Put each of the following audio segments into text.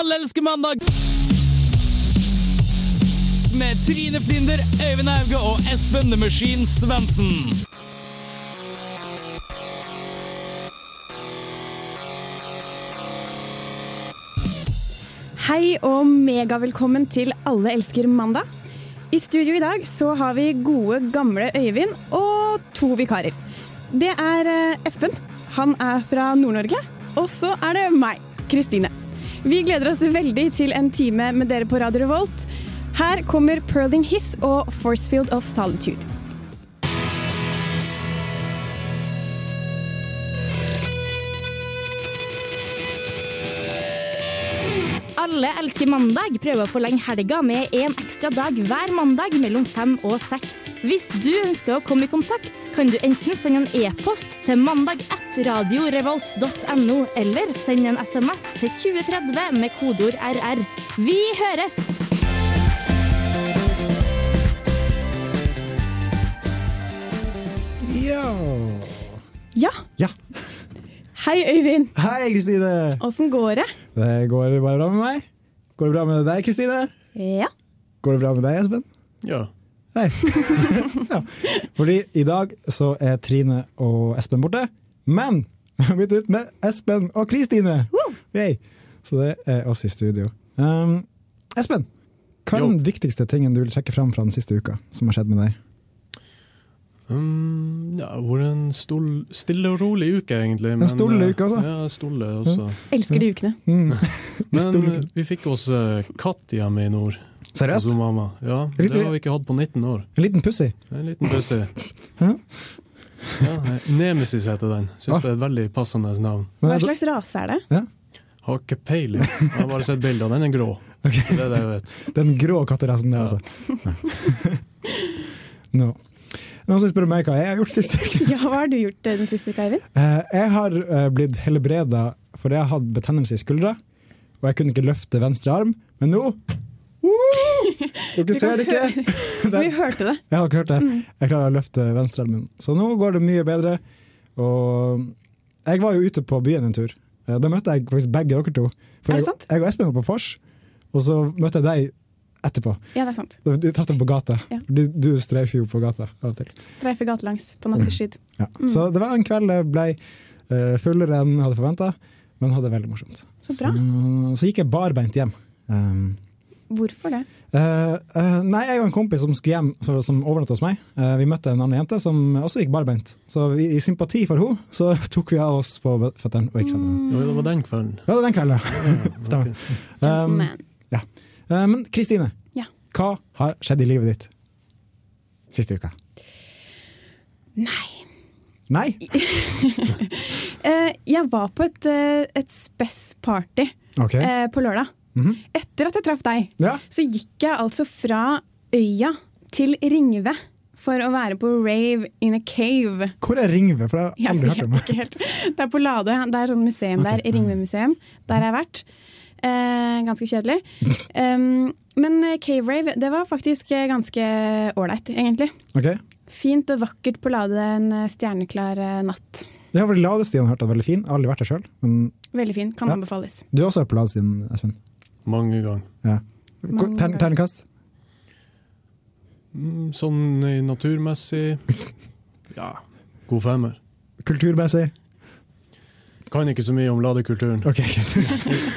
Alle elsker mandag! Med Trine Flinder, Øyvind Auge og Espen The Machine Svendsen. Hei og megavelkommen til Alle elsker mandag. I studio i dag så har vi gode, gamle Øyvind og to vikarer. Det er eh, Espen. Han er fra Nord-Norge. Og så er det meg, Kristine. Vi gleder oss veldig til en time med dere på Radio Revolt. Her kommer Perling Hiss og Forcefield of Solitude. Alle elsker mandag prøver å forlenge helga med en ekstra dag hver mandag mellom fem og seks. Hvis du ønsker å komme i kontakt, kan du enten sende en e-post til mandag1radiorevolt.no eller sende en SMS til 2030 med kodeord RR. Vi høres! Ja. Ja, ja. hei Øyvind. Hei, Kristine! Åssen går det? Det går bare bra med meg. Går det bra med deg, Kristine? Ja. Går det bra med deg, Espen? Ja. Hei. ja. Fordi i dag så er Trine og Espen borte, men vi har byttet ut med Espen og Kristine! Så det er oss i studio. Um, Espen, hva er Jo. den viktigste tingen du vil trekke fram fra den siste uka som har skjedd med deg? Um, ja, det har vært en stol, stille og rolig uke, egentlig. En stille uke altså? Ja, stolle også. Elsker de ukene. Mm. Men eh, uke. vi fikk oss eh, katt hjemme i nord. Seriøst? Altså, mamma. Ja, det- Det har vi ikke hatt på 19 år. En liten pussy? En liten pussy. Ja, eh, Nemesis heter den. Syns Ah. det er et veldig passende navn. Hva slags rase er det? Ja. Har ikke peiling. Jeg har bare sett bilder. Den er grå. Okay. Det er det jeg vet. Den grå katterasen Ja. altså. no. Noen som spør meg hva jeg har gjort siste uke? Ja, Hva har du gjort eh, den siste uka, Øyvind? Eh, Jeg har eh, blitt helbreda fordi jeg har hatt betennelse i skuldra, og jeg kunne ikke løfte venstre arm, men nå! Dere ser det ikke? Vi hørte det. Jeg har ikke hørt det. Jeg klarer å løfte venstrearmen. Så nå går det mye bedre. Og jeg var jo ute på byen en tur. Da møtte jeg faktisk begge dere to. For jeg, jeg og Espen var på vors, og så møtte jeg deg etterpå. Ja, det er sant. Du traff dem på gata. Ja. Du, du streifer jo på gata av og til. Streifer gatelangs på nattestid. Ja. Så det var en kveld jeg ble eh, fullere enn jeg hadde forventa, men hadde det veldig morsomt. Så bra. Så, så gikk jeg barbeint hjem. Um, Hvorfor det? Uh, uh, nei, jeg og en kompis som skulle hjem, for, som overnatta hos meg, eh, vi møtte en annen jente som også gikk barbeint. Så vi, i sympati for henne, så tok vi av oss på føttene og gikk sammen. Mm. det var den kvelden. Ja, det var den kvelden. ja. Stemmer. Um, ja. Eh, men Kristine, Ja. hva har skjedd i livet ditt siste uka? Nei. Nei? Eh, jeg var på et, eh, et spess-party Ok. eh, på lørdag. Mhm. Etter at jeg traff deg, Ja. så gikk jeg altså fra Øya til Ringve for å være på rave in a cave. Hvor er Ringve? For det har jeg aldri hørt om. ikke helt. Det er på Lade. Det er sånn museum der. Ringve-museum. Der har jeg vært. Eh, ganske kjedelig. Um, men eh, cave rave, det var faktisk eh, ganske ålreit, egentlig. Okay. Fint og vakkert på Lade en eh, stjerneklar eh, natt. Det har vel Ladestien hørt at er veldig fin. Jeg har aldri vært der sjøl. Men Veldig fin. Kan Ja. anbefales. du har også vært på Ladestien, Espen? Mange ganger. Ja. Tern- ganger. Mm, Sånn naturmessig Ja, god femmer. Kulturmessig? Kan ikke så mye om ladekulturen. Okay.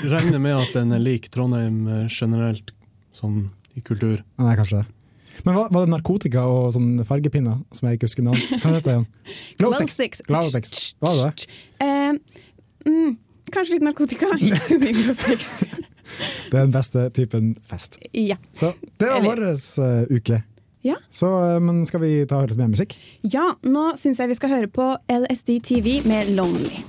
Regner med at den er lik Trondheim eh, generelt, sånn i kultur. Nei, kanskje det. Men var, var det narkotika og sånn fargepinner som jeg ikke husker navn? Hva heter det igjen? Glowsticks. Glowsticks. Var det det? Uh, mm, kanskje litt narkotika, ikke så mye glowsticks. Det er den beste typen fest. Ja. Så det var vår uh, uke. Ja. Så, eh, men skal vi ta og høre litt mer musikk? ja, nå syns jeg vi skal høre på LSD TV med 'Lonely'.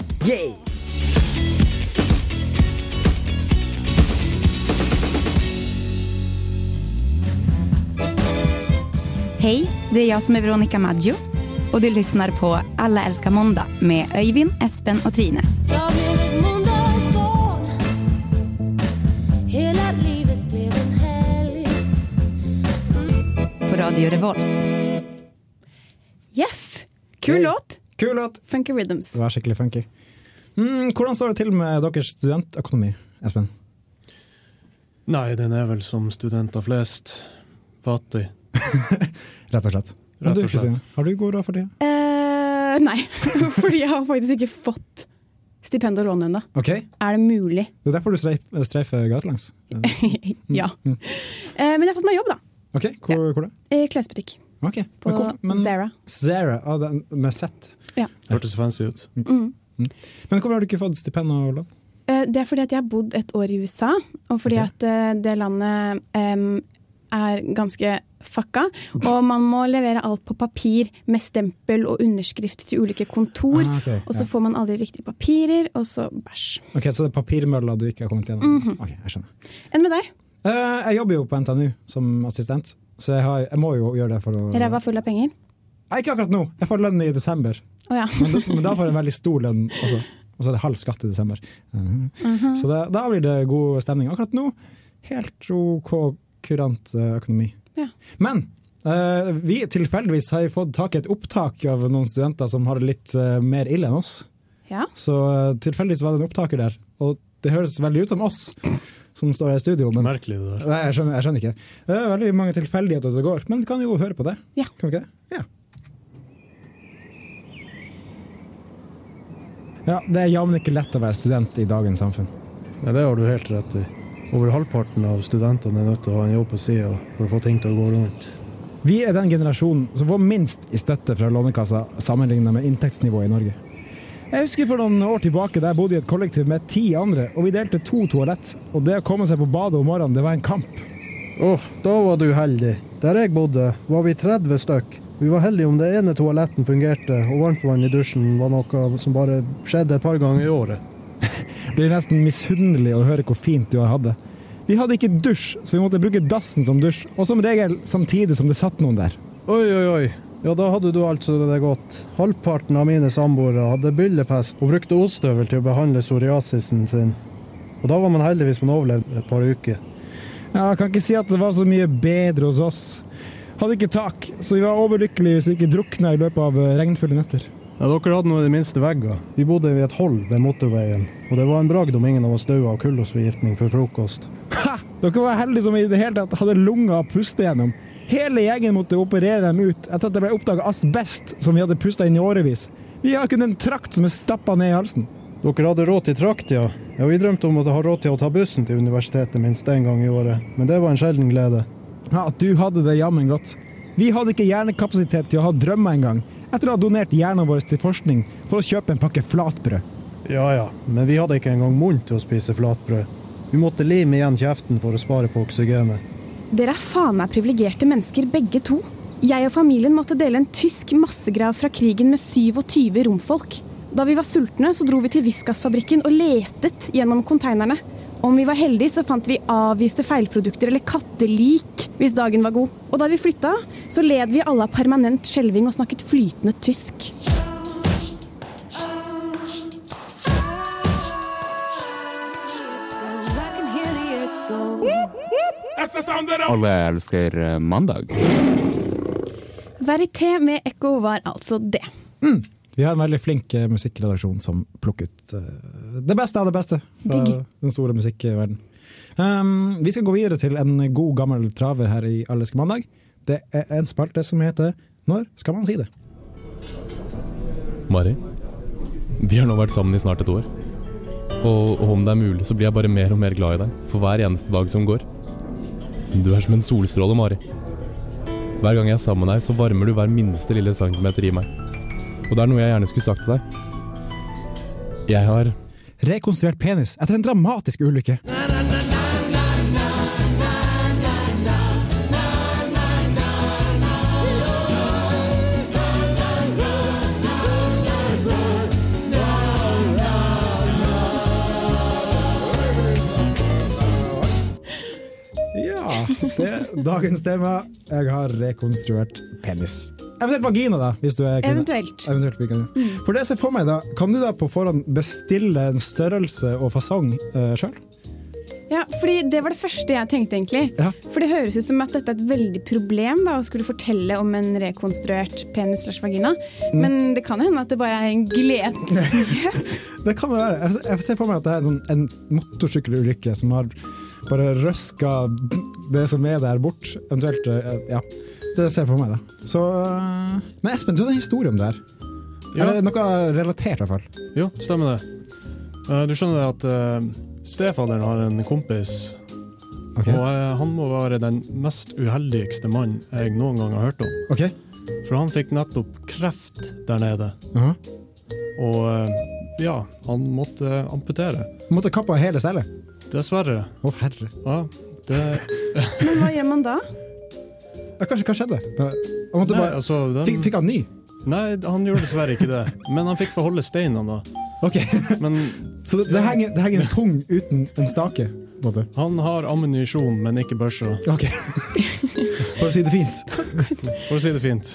Hej, det är jag som är Veronica Maggio och du lyssnar på Alla älskar måndag med Öyvind, Espen och Trine. På Radio Revolt. Yes! Kul Yay. låt. Kul låt! Funky Rhythms. Det var skikkelig funky. Mm, hvordan står det til med deres studentøkonomi, Espen? Nei, den er vel som studenter flest. Fattig. Rett og slett. Rett og slett. Kristine, har du god råd for tida? Eh, nei, fordi jeg har faktisk ikke fått stipend og lån ennå. Okay. det Er det mulig? er derfor du streif, streifer gatelangs. ja. Mm. Eh, men jeg har fått meg jobb, da. Ok, hvor, hvor da? I klesbutikk. Okay. På men Zara. Zara, ah, den, med Z. Hørtes fancy ut. Mm. Men hvorfor har du ikke fått stipend og lån? Eh, det er fordi at jeg har bodd et år i USA, og fordi okay. at eh, det landet um, er ganske fucka. Og man må levere alt på papir med stempel og underskrift til ulike kontor. Ah, okay, Og så ja. får man aldri riktige papirer, og så bæsj. Ok, Så det er papirmølla du ikke har kommet gjennom? Mhm. Ok, jeg skjønner. Enn med deg? Eh, jeg jobber jo på NTNU som assistent, så jeg, har, jeg må jo gjøre det for å Ræva full av penger? Nei, Ikke akkurat nå, jeg får lønn i desember. Oh, ja. Men, da- men da får jeg en veldig stor lønn også. Og så er det halv skatt i desember. Mm. Uh -huh. Så det, da blir det god stemning. Akkurat nå, helt OK kurant eh, økonomi. Ja. Men uh, vi tilfeldigvis har fått tak i et opptak av noen studenter som har det litt uh, mer ille enn oss. ja. Så tilfeldigvis var det en opptaker der, og det høres veldig ut som oss som står her i studio. Men Merkelig det der. Nei, jeg skjønner, jeg skjønner ikke. Det er veldig mange tilfeldigheter det går, men vi kan jo høre på det. Ja. Kan vi ikke det? Ja. Ja, Det er jammen ikke lett å være student i dagens samfunn. Nei, det har du helt rett i. Over halvparten av studentene er nødt til å ha en jobb på sida for å få ting til å gå rundt. Vi er den generasjonen som får minst i støtte fra Lånekassa sammenlignet med inntektsnivået i Norge. Jeg husker for noen år tilbake da jeg bodde i et kollektiv med ti andre, og vi delte to toalett. Og det å komme seg på badet om morgenen, det var en kamp. Åh, da var du heldig. Der jeg bodde, var vi 30 stykk. Vi var heldige om det ene toaletten fungerte, og varmtvann i dusjen var noe som bare skjedde et par ganger i året. Blir nesten misunnelig å høre hvor fint du har hatt det. Vi hadde ikke dusj, så vi måtte bruke dassen som dusj, og som regel samtidig som det satt noen der. Oi, oi, oi. Ja, da hadde du altså det godt. Halvparten av mine samboere hadde byllepest og brukte ostehøvel til å behandle psoriasisen sin. Og da var man heldig hvis man overlevde et par uker. Ja, jeg kan ikke si at det var så mye bedre hos oss. Hadde ikke tak, så vi var overlykkelige hvis vi ikke drukna i løpet av eh, regnfulle netter. Ja, Dere hadde nå i det minste vegger. Vi bodde ved et hold ved motorveien, og det var en bragd om ingen av oss døde av kullosforgiftning før frokost. Ha! Dere var heldige som i det hele tatt hadde lunger å puste gjennom. Hele gjengen måtte operere dem ut etter at det ble oppdaga asbest som vi hadde pusta inn i årevis. Vi har kun en trakt som er stappa ned i halsen. Dere hadde råd til trakt, ja. Ja, Vi drømte om å ha råd til å ta bussen til universitetet minst én gang i året, men det var en sjelden glede. Ja, du hadde det jammen godt. Vi hadde ikke hjernekapasitet til å ha drømmer engang, etter å ha donert hjernen vår til forskning for å kjøpe en pakke flatbrød. Ja ja, men vi hadde ikke engang munn til å spise flatbrød. Vi måtte lime igjen kjeften for å spare på oksygenet. Dere er faen meg privilegerte mennesker begge to. Jeg og familien måtte dele en tysk massegrav fra krigen med 27 romfolk. Da vi var sultne, så dro vi til Viskas-fabrikken og letet gjennom konteinerne. Om vi var heldige, så fant vi avviste feilprodukter eller kattelik hvis dagen var god. Og da vi flytta, så led vi alle av permanent skjelving og snakket flytende tysk. Alle elsker eh, mandag. Verité med ekko var altså det. Vi har en veldig flink eh, musikkredaksjon som plukker ut eh, det beste av det beste fra Digg. den store musikkverdenen. Um, vi skal gå videre til en god gammel traver her i Alleske mandag. Det er en spalte som heter Når skal man si det? Mari, vi har nå vært sammen i snart et år. Og om det er mulig, så blir jeg bare mer og mer glad i deg for hver eneste dag som går. Du er som en solstråle, Mari. Hver gang jeg er sammen med deg, så varmer du hver minste lille centimeter i meg. Og det er noe jeg gjerne skulle sagt til deg. Jeg har Rekonstruert penis etter en dramatisk ulykke. Dagens tema. Jeg har rekonstruert penis. Eventuelt vagina, da, hvis du er kvinne. Eventuelt. Eventuelt mm. For det jeg ser for meg da, Kan du da på forhånd bestille en størrelse og fasong uh, sjøl? Ja, fordi Det var det første jeg tenkte. egentlig. Ja. For det høres ut som at dette er et veldig problem da, å skulle fortelle om en rekonstruert penis slash vagina. Mm. Men det kan jo hende at det bare er en gledesnyhet. Det kan det være. Jeg- Jeg ser for meg at det er en, sånn, en motorsykkelulykke som har bare røska det som er der, bort. Eventuelt eh, Ja. Det ser jeg for meg, da. Så, eh, men Espen, du hadde en historie om det her. Ja. Eller noe relatert, i hvert fall. Jo, stemmer det. Eh, Du skjønner det at uh, stefaderen har en kompis, Okay. og han må være den mest uheldigste mann jeg noen gang har hørt om. Okay. For han fikk nettopp kreft der nede, Aha. og eh, ja, han måtte amputere. Han måtte kappe hele stellet. Dessverre. Å, herre. Ja, det Men hva gjør man da? Ja, kanskje, hva skjedde? Han måtte Nei, bare, altså, den, fikk, fikk han ny? Nei, han gjorde dessverre ikke det. Men han fikk beholde steinene, da. Ok, Men Så det, det, henger, det henger en pung uten en stake? måte. han har ammunisjon, men ikke børsa. Ok. For å si det fint. For å si det fint.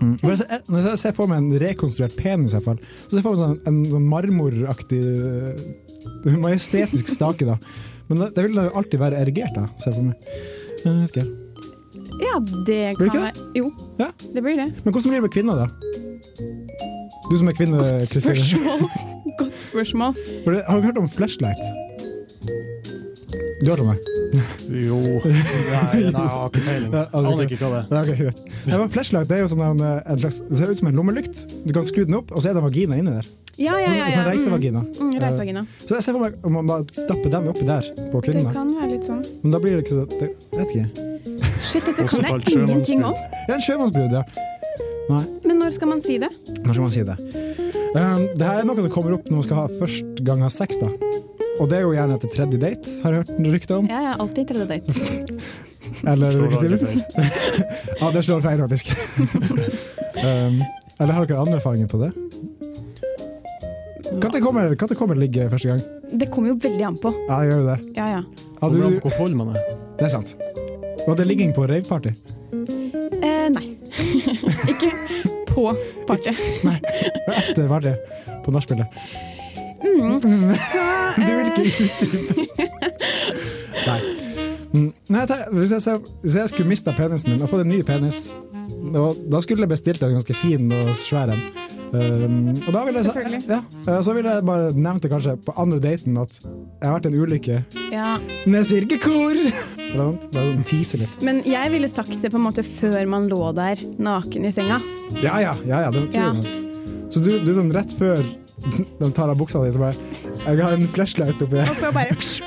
Når jeg, ser- når jeg ser for meg en rekonstruert penis, i hvert fall, så ser jeg for meg sånn, en sånn marmoraktig eh, majestetisk stake. da. Men det, det vil da jo alltid være erigert, da, ser jeg for meg. Jeg vet ikke. Ja, det Blir det kan ikke være Jo, Ja. det blir det. Men hvordan blir det med kvinner, da? Du som er kvinne, Godt spørsmål. Godt spørsmål. For det- Har du hørt om flashlight? Du hørte det? Jo Nei, nei jeg har ikke peiling. Aner ikke hva det er. Okay, greit. Nei, men flashlight det er jo sånn en, en slags, det ser ut som en lommelykt. Du kan skru den opp, og så er det en vagina inni der. Ja, ja, ja. Sånn, ja. sånn reisevagina. Mm, mm, reisevagina. Så jeg ser for meg om man bare stapper den oppi der på Det kvinnen. da. kan være litt sånn. Men da blir det ikke så det, vet ikke. Shit, dette kan jeg ingenting om. Det er en sjømannsbrud, ja. Nei, Men når skal man si det? Når skal man si det. Um, det her er noe som kommer opp når man skal ha første gang ha sex, da. Og det er jo gjerne etter tredje date, har jeg hørt rykter om. Ja, ja, alltid tredje date. Eller aldri. Ja, det slår feil, faktisk. um, eller har dere andre erfaringer på det? Når kommer, når kommer ligge første gang? Det kommer jo veldig an på. Ja, det gjør jo det. Ja, ja. Kommer du, på hvor full man er. det er sant. Var det ligging på raveparty? Eh, nei. Ikke på party. Nei, etter party. På nachspielet. Mm. Så Du vil eh, ikke utdype? Nei. Mm. Nei, hvis, jeg, hvis jeg skulle mista penisen min og fått en ny penis, da, da skulle jeg bestilt en ganske fin og svær en. Um, og da ville jeg, ja, eh, så ville jeg bare nevnt det kanskje på andre daten at jeg har vært i en ulykke, ja. men jeg sier ikke hvor! Bare sånn tease litt. Men jeg ville sagt det på en måte før man lå der naken i senga. Ja ja, ja, ja det tror Ja. jeg. Så du, du sånn rett før de tar av buksa di, så bare Jeg har en flashlight oppi her. Og så bare psh,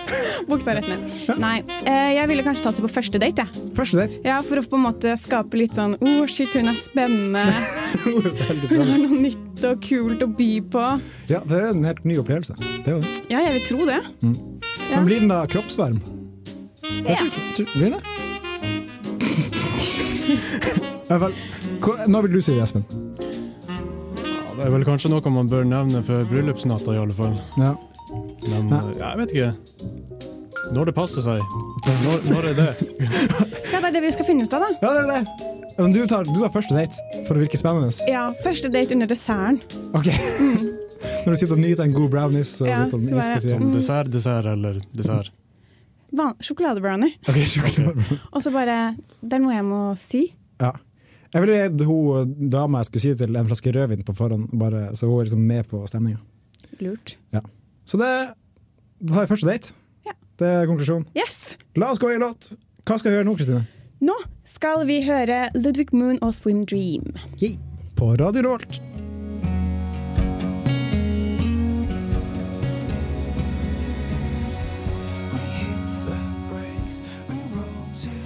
buksa rett ned. Nei, eh, jeg ville kanskje tatt det på første date. jeg. Første date. Ja, For å på en måte skape litt sånn oh, shit, hun er spennende. Hun har noe nytt og kult å by på. Ja, det er en helt ny opplevelse. Det er jo det. Ja, jeg vil tro det. Ja. Men blir den da kroppsvarm? Ja. Blir det? I hvert fall, hva- Nå vil du si det, Espen. Det er vel kanskje noe man bør nevne før bryllupsnatta, i alle fall. Ja. Men Ja. eh, jeg vet ikke. Når det passer seg. Når, når er det? ja, det er det vi skal finne ut av, da. ja, det er det. Men du tar, du tar første date for å virke spennende. Ja, Første date under desserten. Ok. Når du sitter og nyter en god brownies og Ja, litt sånn is på siden. Mm. dessert, dessert eller dessert? Van- Sjokoladebrownie. Ok, sjokolade. Og så bare Det er noe jeg må si. Ja. Jeg ville gitt hun dama jeg skulle si til en flaske rødvin på forhånd, bare, så hun er liksom med på stemninga. Lurt. Så det Da tar vi første date. Ja. Det er konklusjonen. Yes! La oss gå i låt. Hva skal vi gjøre nå, Kristine? Nå skal vi høre Ludvig Moon og Swim Dream. Yeah. På Radio Rolt.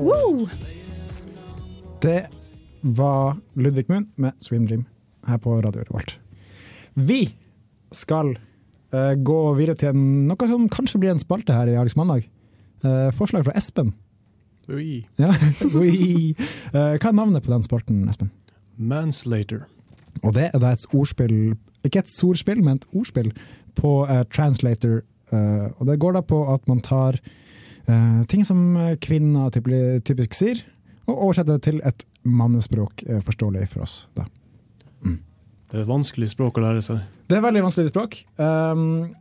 Woo! Det var Ludvig Munn med 'Swim Dream' her på Radio Revolt. Vi skal uh, gå videre til noe som kanskje blir en spalte her i Alex Mandag. Uh, forslag fra Espen. Ui. Ja. ui. Uh, hva er navnet på den spalten, Espen? Manslater. Og det er da et ordspill ikke et sorspill, men et ordspill på eh, Translator. Eh, og det går da på at man tar eh, ting som kvinner typ- typisk sier, og oversetter det til et mannespråk eh, forståelig for oss. Da. Det er et vanskelig språk å lære seg. Det er veldig vanskelig språk. Um,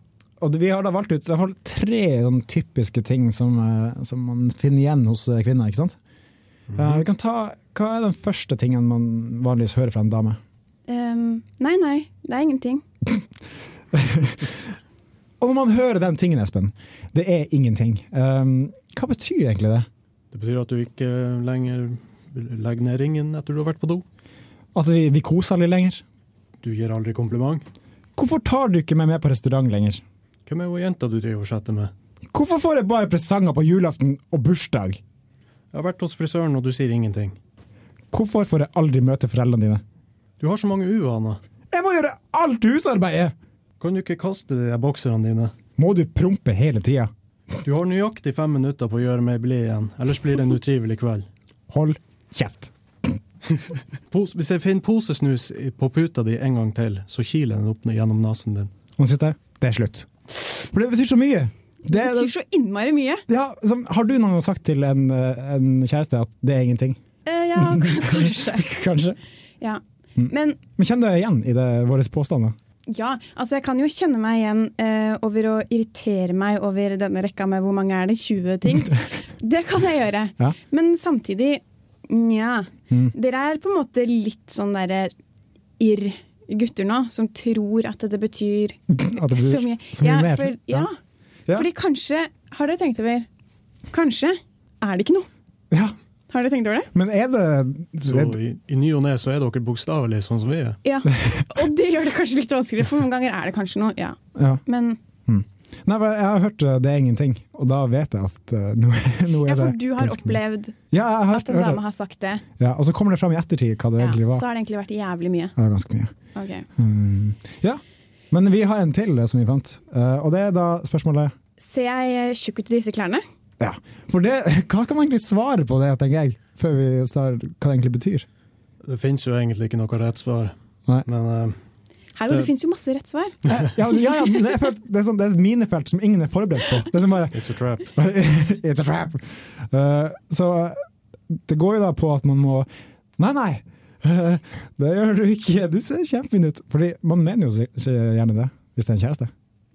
og vi har da valgt ut har tre sånn typiske ting som, eh, som man finner igjen hos kvinner. ikke sant? Eh, vi kan ta, Hva er den første tingen man vanligvis hører fra en dame? Um, nei, nei, det er ingenting. Og når man hører den tingen, Espen, det er ingenting. Um, hva betyr egentlig det? Det betyr at du ikke lenger legger ned ringen etter du har vært på do. At vi, vi koser litt lenger? Du gir aldri kompliment. Hvorfor tar du ikke meg med på restaurant lenger? Hvem er hun jenta du driver og chatter med? Hvorfor får jeg bare presanger på julaften og bursdag? Jeg har vært hos frisøren, og du sier ingenting. Hvorfor får jeg aldri møte foreldrene dine? Du har så mange uvaner. Jeg må gjøre alt husarbeidet! Kan du ikke kaste de der bokserne dine? Må du prompe hele tida? Du har nøyaktig fem minutter på å gjøre meg blid igjen, ellers blir det en utrivelig kveld. Hold kjeft. Pos, hvis jeg finner posesnus på puta di en gang til, så kiler den opp gjennom nesen din. Og siste, det er slutt. For det betyr så mye. Det betyr så innmari mye. Ja, som, har du noen gang sagt til en, eh, en kjæreste at det er ingenting? Uh, ja, kanskje. Kanskje. Ja. Mm. Men Men kjenner du deg igjen i det, våre påstander? Ja, altså jeg kan jo kjenne meg igjen eh, over å irritere meg over denne rekka med hvor mange er det, 20 ting. Det kan jeg gjøre. Ja. Men samtidig, nja. Mm. Dere er på en måte litt sånn derre irr-gutter nå, som tror at det betyr At det betyr så mye. så mye ja, mer. For, ja. Ja. Fordi kanskje, har dere tenkt over Kanskje er det ikke noe. Ja. Har dere tenkt over det? Men er det, Så i, i ny og ne så er dere bokstavelig sånn som vi er. Ja. Og det gjør det kanskje litt vanskeligere, for noen ganger er det kanskje noe. Ja. Ja. Men Nei, Jeg har hørt uh, det er ingenting, og da vet jeg at uh, nå, nå er ja, for du har ganske opplevd Ja, jeg har at en dame har sagt det. Ja, Og så kommer det fram i ettertid hva det Ja, egentlig var. så har det egentlig vært jævlig mye. Ja, det ganske mye. Ok. Mm, ja, Men vi har en til uh, som vi fant, uh, og det er da spørsmålet Ser jeg eh, tjukk ut i disse klærne? Ja, for det, Hva kan man egentlig svare på det, tenker jeg, før vi ser hva det egentlig betyr? Det finnes jo egentlig ikke noe rett svar. Nei. Men uh, Hallo, det, Det- fins jo masse rett svar. Ja, ja, ja det, er, det, er sånn, det er et minefelt som ingen er forberedt på. Det er som bare it's a trap. It's a trap! Uh, så uh, det går jo da på at man må Nei, nei! uh, det gjør du ikke. Du ser kjempefin ut. Fordi man mener jo gjerne det, hvis det er en kjæreste.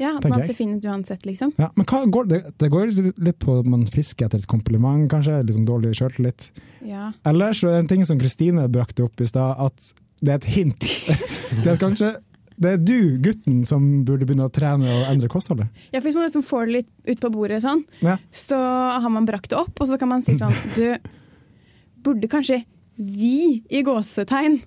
Ja, man ser fin ut uansett, liksom. Ja, men går det, det går litt på at man fisker etter et kompliment, kanskje. Sånn dårlig sjøltillit. Ja. Eller så er det en ting som Kristine brakte opp i stad, at det er et hint. det er kanskje det er du, gutten, som burde begynne å trene og endre kostholdet. ja, for Hvis man liksom får det litt ut på bordet, sånn, Ja. så har man brakt det opp, og så kan man si sånn Du, burde kanskje vi, i gåsetegn,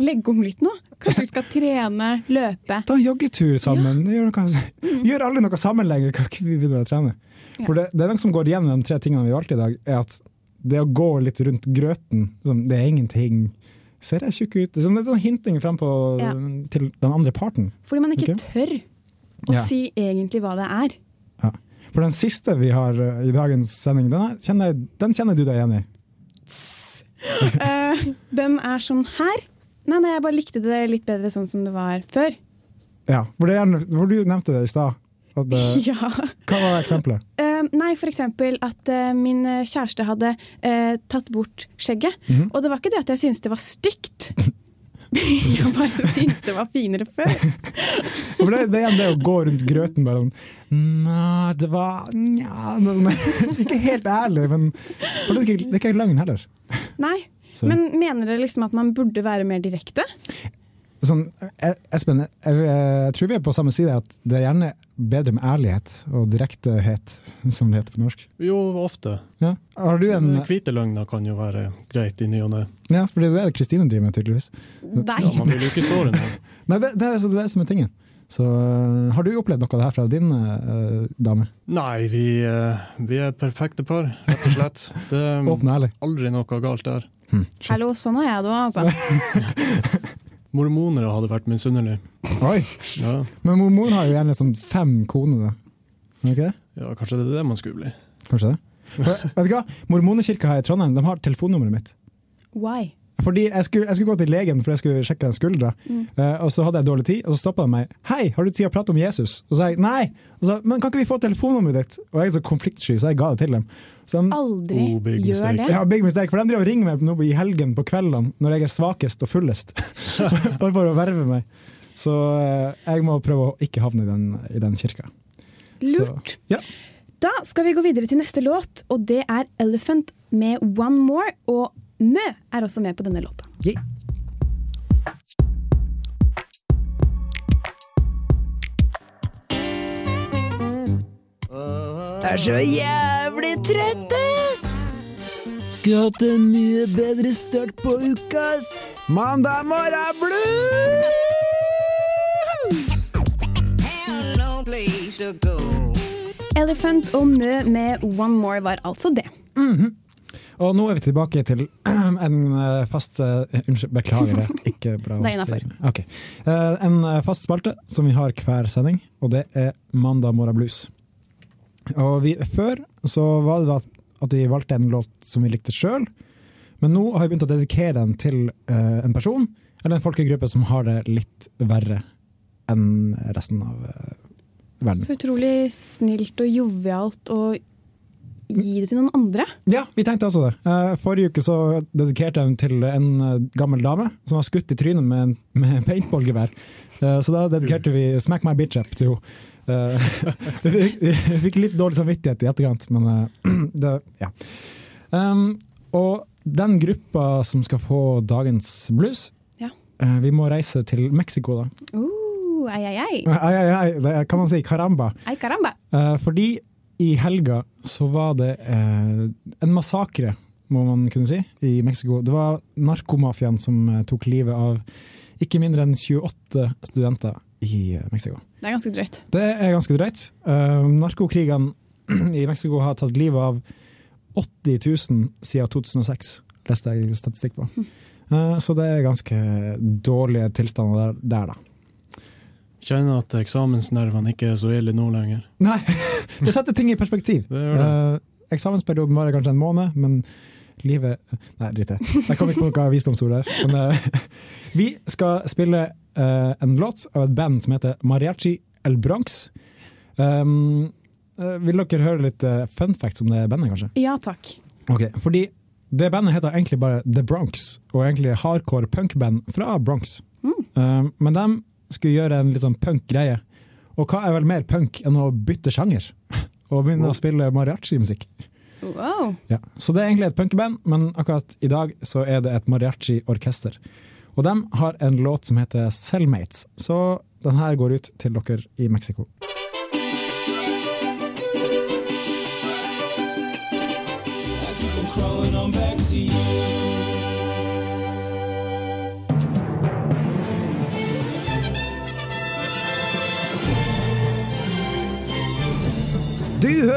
legge om litt nå? Kanskje vi skal trene, løpe? Ta en joggetur sammen. Gjør, noe, gjør aldri noe sammen lenger. Kan ikke vi begynne å trene? For det, det er noe som går igjen med de tre tingene vi valgte i dag, er at det å gå litt rundt grøten, det er ingenting. Ser jeg tjukk ut? Det er sånn, sånn hinting frem på, Ja. til den andre parten. Fordi man ikke okay? tør å Ja. si egentlig hva det er. Ja. For den siste vi har uh, i dagens sending, den, er- kjenner, den kjenner du deg igjen i. uh, den er sånn her. Nei, nei, jeg bare likte det litt bedre sånn som det var før. Ja, Hvor, det gjerne- du nevnte det i stad. Ja. Hva var eksempelet? Uh, nei, for eksempel at uh, min kjæreste hadde uh, tatt bort skjegget. Mhm. Og det var ikke det at jeg syntes det var stygt. jeg bare syntes det var finere før. For det, det er det å gå rundt grøten bare sånn Nei, det var nja, Ikke helt ærlig, men det er ikke, det er ikke løgn heller. Nei, Så- men mener dere liksom at man burde være mer direkte? Sånn, eh, Espen, jeg, jeg tror vi er på samme side, at det er gjerne bedre med ærlighet og direktehet, som det heter på norsk. Jo, ofte. Ja. Har du en Hvite løgner kan jo være greit i ny og ne. Ja, for det er det Kristine driver med, tydeligvis. Nei. Ja, man vil jo ikke såre noen. Nei, det, det, er, det er som er tingen. Så øh, Har du opplevd noe av det her fra din øh, dame? Nei, vi, eh, vi er perfekte par, rett og slett. Det er aldri noe galt der. Hallo, sånn er jeg da, altså. Mormonere hadde vært misunnelige. Oi! Ja. Men mormon har jo gjerne sånn fem koner, da. Det? ja, kanskje det er det man skulle bli. Kanskje det? For, vet du hva? Mormonekirka her i Trondheim de har telefonnummeret mitt. Why? Fordi jeg skulle, jeg skulle gå til legen for jeg skulle sjekke den skuldra, Mm. uh, og så hadde jeg dårlig tid, og så stoppa de meg. 'Hei, har du tid å prate om Jesus?' Og så sa jeg nei. Og så, men kan ikke vi få telefonnummeret ditt? Og jeg er så konfliktsky, så jeg ga det til dem. Så de, Aldri Oh, big gjør mistake. det. ja, big mistake, for de driver og ringer meg nå i helgen på kveldene når jeg er svakest og fullest. Bare for å verve meg. Så uh, jeg må prøve å ikke havne i den, i den kirka. Så, Lurt. ja. Da skal vi gå videre til neste låt, og det er Elephant med One More. Og Mø er også med på denne låta. Yeah. Er så jævlig trøtt, ass! Skulle hatt en mye bedre start på uka, ass. Mandag morgen blues! Elephant og Mø med One More var altså det. Og nå er vi tilbake til en eh, fast eh, Unnskyld, beklager det. Ikke bra. Det er innafor. Okay. Eh, En eh, fast spalte som vi har hver sending, og det er Mandag morgen blues. Og vi, før så var det da at vi valgte en låt som vi likte sjøl, men nå har vi begynt å dedikere den til eh, en person eller en folkegruppe som har det litt verre enn resten av eh, verden. Så utrolig snilt og jovialt å gi det til noen andre. Ja, vi tenkte også det. Eh, Forrige uke så dedikerte jeg den til en eh, gammel dame som var skutt i trynet med, en, med paintballgevær. Eh, Så da dedikerte vi 'Smack my bitch up' til henne. Vi fikk- litt dårlig samvittighet i etterkant, men det, ja. Um, og den gruppa som skal få dagens blues, Ja. vi må reise til Mexico, da. Uh, ei, ei, ai. Ai, ai, ai, det kan man si. Caramba. Ai, caramba. Eh, fordi i helga så var det eh, en massakre, må man kunne si, i Mexico. Det var narkomafiaen som eh, tok livet av ikke mindre enn 28 studenter i Mexico. Det er ganske drøyt. Det er ganske drøyt. Uh, Narkokrigene i Mexico har tatt livet av 80 000 siden 2006, leste jeg statistikk på. Eh, så det er ganske dårlige tilstander der, der da. Kjenner at eksamensnervene ikke er så ille nå lenger. Nei, det setter ting i perspektiv. Det gjør det. Eh, eksamensperioden varer kanskje en måned, men livet Nei, drit i det. Jeg kom ikke på noe visdomsord der. Men, eh, vi skal spille eh, en låt av et band som heter Mariachi El Bronx. Um, vil dere høre litt eh, fun facts om det bandet, kanskje? Ja takk. Ok, fordi det bandet heter egentlig bare The Bronx, og egentlig hardcore punkband fra Bronx. Um, men de skulle gjøre en litt sånn punk-greie. Og hva er vel mer punk enn å bytte sjanger? Og begynne å spille mariachi-musikk. Wow. Ja. Så det er egentlig et punkeband, men akkurat i dag så er det et mariachi-orkester. Og de har en låt som heter Cellmates, så den her går ut til dere i Mexico.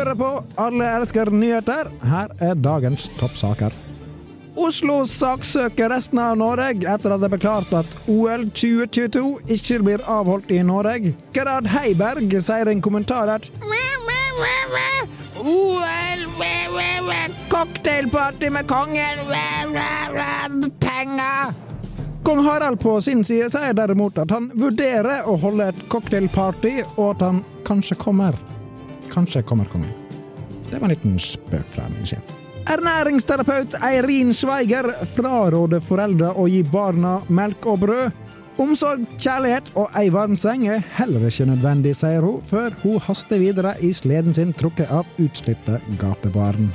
Hører på Alle elsker nyheter. Her er dagens toppsaker. Oslo saksøker resten av Norge etter at det ble klart at OL 2022 ikke blir avholdt i Norge. Gerhard Heiberg sier en kommentar at OL, cocktailparty med kongen, penger! Kong Harald på sin side sier derimot at han vurderer å holde et cocktailparty, og at han kanskje kommer. Kanskje kommer kongen. Det var en liten spøk fra min sjef. Ernæringsterapeut Eirin Sveiger fraråder foreldre å gi barna melk og brød. Omsorg, kjærlighet og ei varm seng er heller ikke nødvendig, sier hun, før hun haster videre i sleden sin trukket av utslitte gatebarn.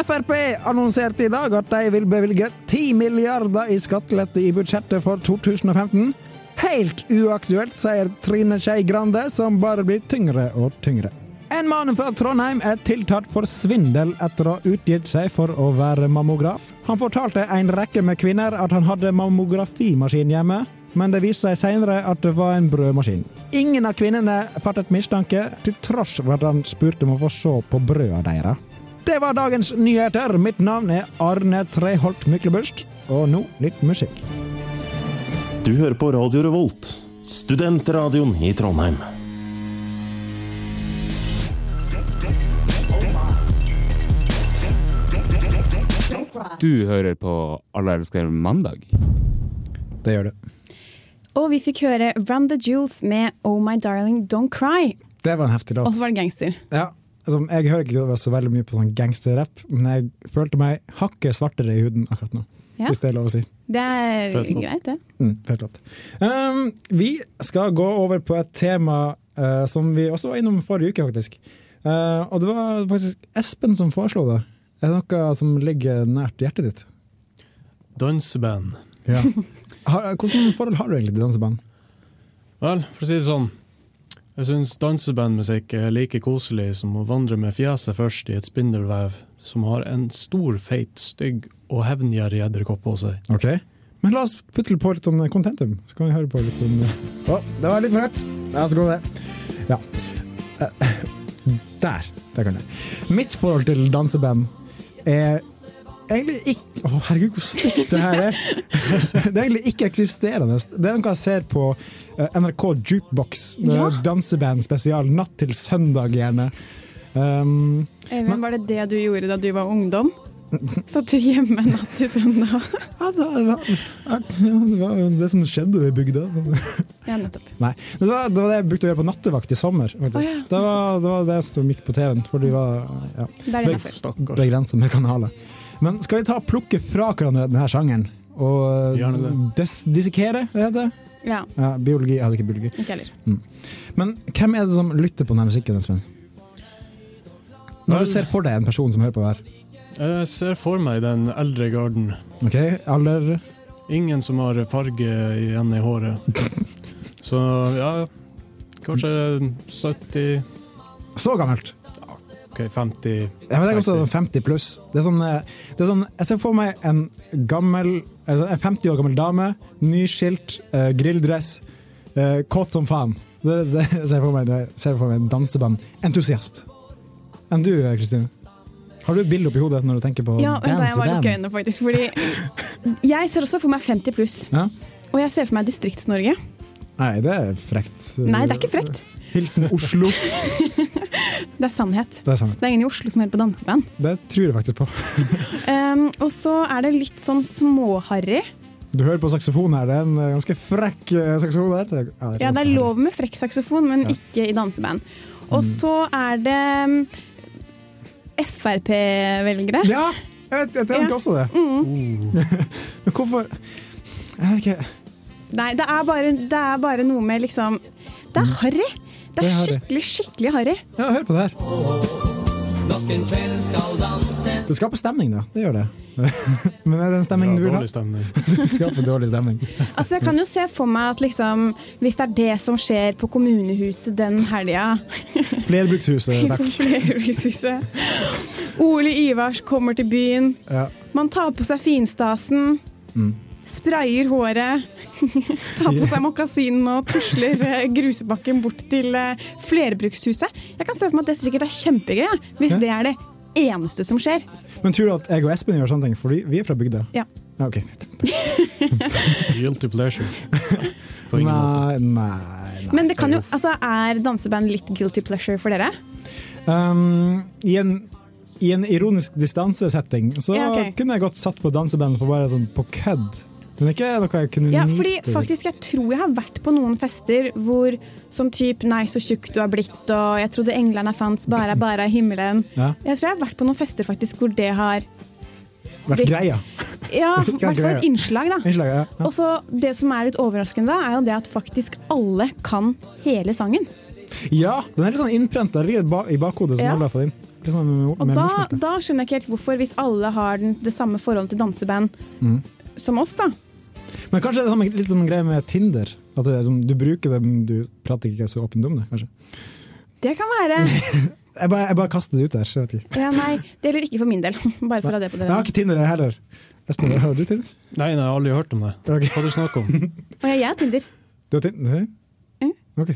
Frp annonserte i dag at de vil bevilge 10 milliarder i skattelette i budsjettet for 2015. Helt uaktuelt, sier Trine Skei Grande, som bare blir tyngre og tyngre. En mann fra Trondheim er tiltalt for svindel etter å ha utgitt seg for å være mammograf. Han fortalte en rekke med kvinner at han hadde mammografimaskin hjemme, men det viste seg senere at det var en brødmaskin. Ingen av kvinnene fattet mistanke, til tross for at han spurte om å få se på brøda deres. Det var dagens nyheter. Mitt navn er Arne Treholt Myklebust, og nå litt musikk. Du hører på Radio Revolt, studentradioen i Trondheim. Du hører på Alle elsker mandag. Det gjør du. Og vi fikk høre Run the Jewels med Oh My Darling Don't Cry. Det var en heftig låt. Og så var det gangster. Ja, altså, jeg hører ikke så veldig mye på sånn gangsterrapp, men jeg følte meg hakket svartere i huden akkurat nå. Ja. Hvis det er lov å si. Det er greit, det. Mm, helt klart. Um, vi skal gå over på et tema uh, som vi også var innom forrige uke, faktisk. Uh, og det var faktisk Espen som foreslo det. Er det noe som ligger nært hjertet ditt? Danseband. Ja. Har, forhold har du egentlig til danseband? Vel, for å si det sånn. Jeg syns dansebandmusikk er like koselig som å vandre med fjeset først i et spindelvev som har en stor, feit, stygg og hevngjerrig edderkopp på seg. Ok, Men la oss putte på litt sånn contentum, så kan vi høre på litt om Å, det var litt for høyt! La oss gå det. Ja. Der. Der kan jeg. Mitt forhold til danseband er egentlig ikke Å, herregud, hvor stygt det her er! Det er egentlig ikke eksisterende. Det er noe jeg ser på eh, NRK Jukebox. Er Ja. Danseband spesial natt til søndag, gjerne. Um, Øyvind, var det det du gjorde da du var ungdom? Satt du hjemme natt til søndag? ja, det, var, det var jo det som skjedde i bygda. Ja, nettopp. Nei, det var, det var det jeg brukte å gjøre på nattevakt i sommer. Oh, ja. det, var, det var det som gikk på TV-en, for de var ja, Det begrensa med kanaler. Men skal vi ta plukke fra hverandre denne sjangeren? Og Gjerne dissekere, det heter det? Ja, Ja, biologi, jeg hadde ikke biologi. ikke heller. Men hvem er det som lytter på denne musikken, Espen? Når du ser for deg en person som hører på det her. Jeg ser for meg den eldre garden. Ok, alder Ingen som har farge igjen i håret. Så ja, kanskje 70 Så gammelt! OK, 50 Jeg vet ikke også 50 pluss. Det er sånn, eh, det er sånn, jeg ser for meg en gammel, eller en 50 år gammel dame, nyskilt, eh, grilldress, eh, kåt som faen. Det, det ser jeg for meg, det ser jeg for meg en danseband-entusiast. Enn du, eh, Kristine? Har du et bilde oppi hodet når du tenker på Ja, Dance Ja, jeg øynene, faktisk. Fordi jeg ser også for meg 50 pluss. Ja? Og jeg ser for meg Distrikts-Norge. Nei, det er frekt. Nei, det er ikke frekt. Hilsen Oslo. Det er sannhet. Det er sannhet. Det er ingen i Oslo som hører på danseband. Det tror jeg faktisk på. Um, og så er det litt sånn småharry. Du hører på saksofon her, det er en eh, ganske frekk eh, saksofon her. Det er- Ja, det er lov med frekk saksofon, men ikke i danseband. Og så er det um, Frp-velgere. Ja, jeg, jeg tenker Ja. også det. Mm. Men hvorfor Jeg vet ikke. Nei, det er, bare, det er bare noe med liksom Det er harry! Det er skikkelig, skikkelig harry. Ja, hør på det her. Det skaper stemning, da. Det gjør det. Men er det en stemning du vil ha? dårlig stemning. Det skaper dårlig stemning. Altså, jeg kan jo se for meg at liksom, hvis det er det som skjer på kommunehuset den helga Flerbrukshuset, takk. Flerbrukshuset. Ole Ivars kommer til byen. Ja. Man tar på seg finstasen. Mm. Sprayer håret. tar på seg mokasinen og tusler eh, grusebakken bort til eh, flerbrukshuset. Jeg kan se for meg at det sikkert er kjempegøy, ja, hvis Ja. det er det eneste som skjer. Men tror du at jeg og Espen gjør sånne ting? for vi er fra bygda. Ja. Ja, ok. Guilty pleasure. På ingen måte. Nei, nei, nei. Men det kan jo, altså, er danseband litt guilty pleasure for dere? Um, i, en, I en ironisk distansesetting så Ja, okay. kunne jeg godt satt på danseband for bare sånn på kødd. Men ikke noe jeg kunne Ja, fordi faktisk jeg tror jeg har vært på noen fester hvor sånn type 'nei, så tjukk du har blitt', og 'jeg trodde englene fantes bare, bare i himmelen'. Ja. Jeg tror jeg har vært på noen fester faktisk hvor det har Vært greia. Ja, i hvert fall et innslag, da. Innslag, ja. ja. Og så Det som er litt overraskende, da, er jo det at faktisk alle kan hele sangen. Ja, den er litt sånn innprenta, i bakhodet som Ja. alle har fått inn. Litt sånn med, Og med da, da skjønner jeg ikke helt hvorfor, hvis alle har den, det samme forholdet til danseband Mm. som oss, da. Men kanskje det er litt sånn greie med Tinder. At det er som, du bruker det, men du prater ikke så åpent om det. kanskje. Det kan være. Jeg bare, jeg bare kaster det ut der. så jeg vet. Ja, nei, det gjelder ikke for min del. Bare for å ha det på dere. Jeg har ikke Tinder heller. Espen, har du Tinder? Nei, nei, jeg har aldri hørt om det. Okay. Hva du snakker om? Og jeg har Tinder. Du har Tinder? Mm. Ok.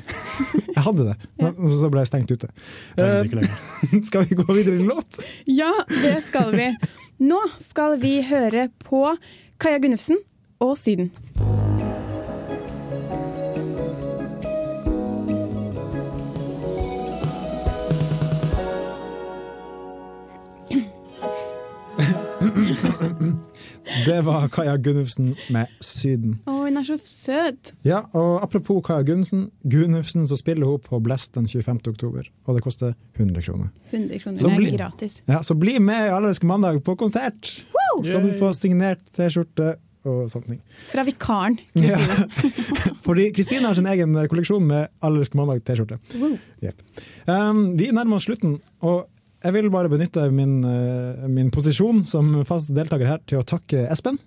Jeg hadde det, men så ble jeg stengt ute. Lenger. skal vi gå videre i låt? Ja, det skal vi. Nå skal vi høre på Kaja Gunnufsen og Syden. Det var Kaja Gunnufsen med 'Syden'. Å, hun er så søt! Ja, og Apropos Kaja Gunnufsen, Gunnufsen så spiller hun på Blest den 25. oktober, og det koster 100 kroner. 100 kroner. Så bli- er gratis. Ja, Så bli med i Allerske mandag på konsert! Skal du få signert T-skjorte og sånne ting. Fra vikaren. Ja. Fordi Kristine har sin egen kolleksjon med Allersk mandag T-skjorte. Wow. Yep. Um, vi nærmer oss slutten, og jeg vil bare benytte min, uh, min posisjon som fast deltaker her til å takke Espen.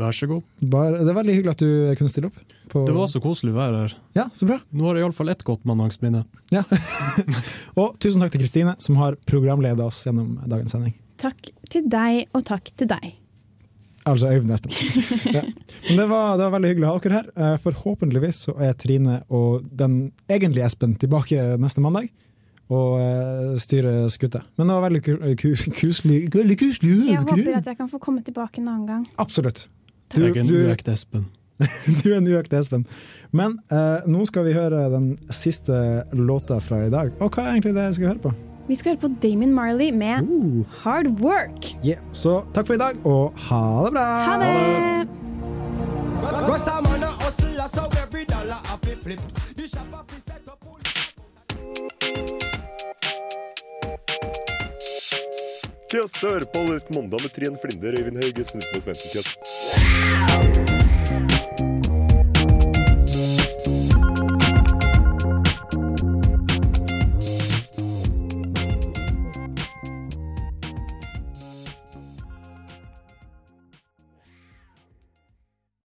Vær så god. Bare, det er veldig hyggelig at du kunne stille opp. på- Det var så koselig å være her. Ja, så bra. Nå har jeg iallfall ett godt mandagsminne. Ja. og tusen takk til Kristine, som har programledet oss gjennom dagens sending. Takk til deg, og takk til deg. Altså Øyvind Espen. ja. Men det var, det var veldig hyggelig å ha dere her. Eh, Forhåpentligvis så er Trine og den egentlige Espen tilbake neste mandag. Og eh, styrer skuta. Men det var veldig ku- ku- kuselig. Veldig kuselig. Jeg håper at jeg kan få komme tilbake en annen gang. Absolutt. Jeg er en uekte Espen. du er en uøkt Espen. Men eh, nå skal vi høre den siste låta fra i dag. Og hva er egentlig det jeg skal høre på? Vi skal høre på Damien Marley med Hard Work. Yeah. Så takk for i dag, og ha det bra! Ha det! Kjøss dør på Allersk mandag med Trine Flinder, Øyvind Hauge, Espen Utmo Svendsen. Kjøss.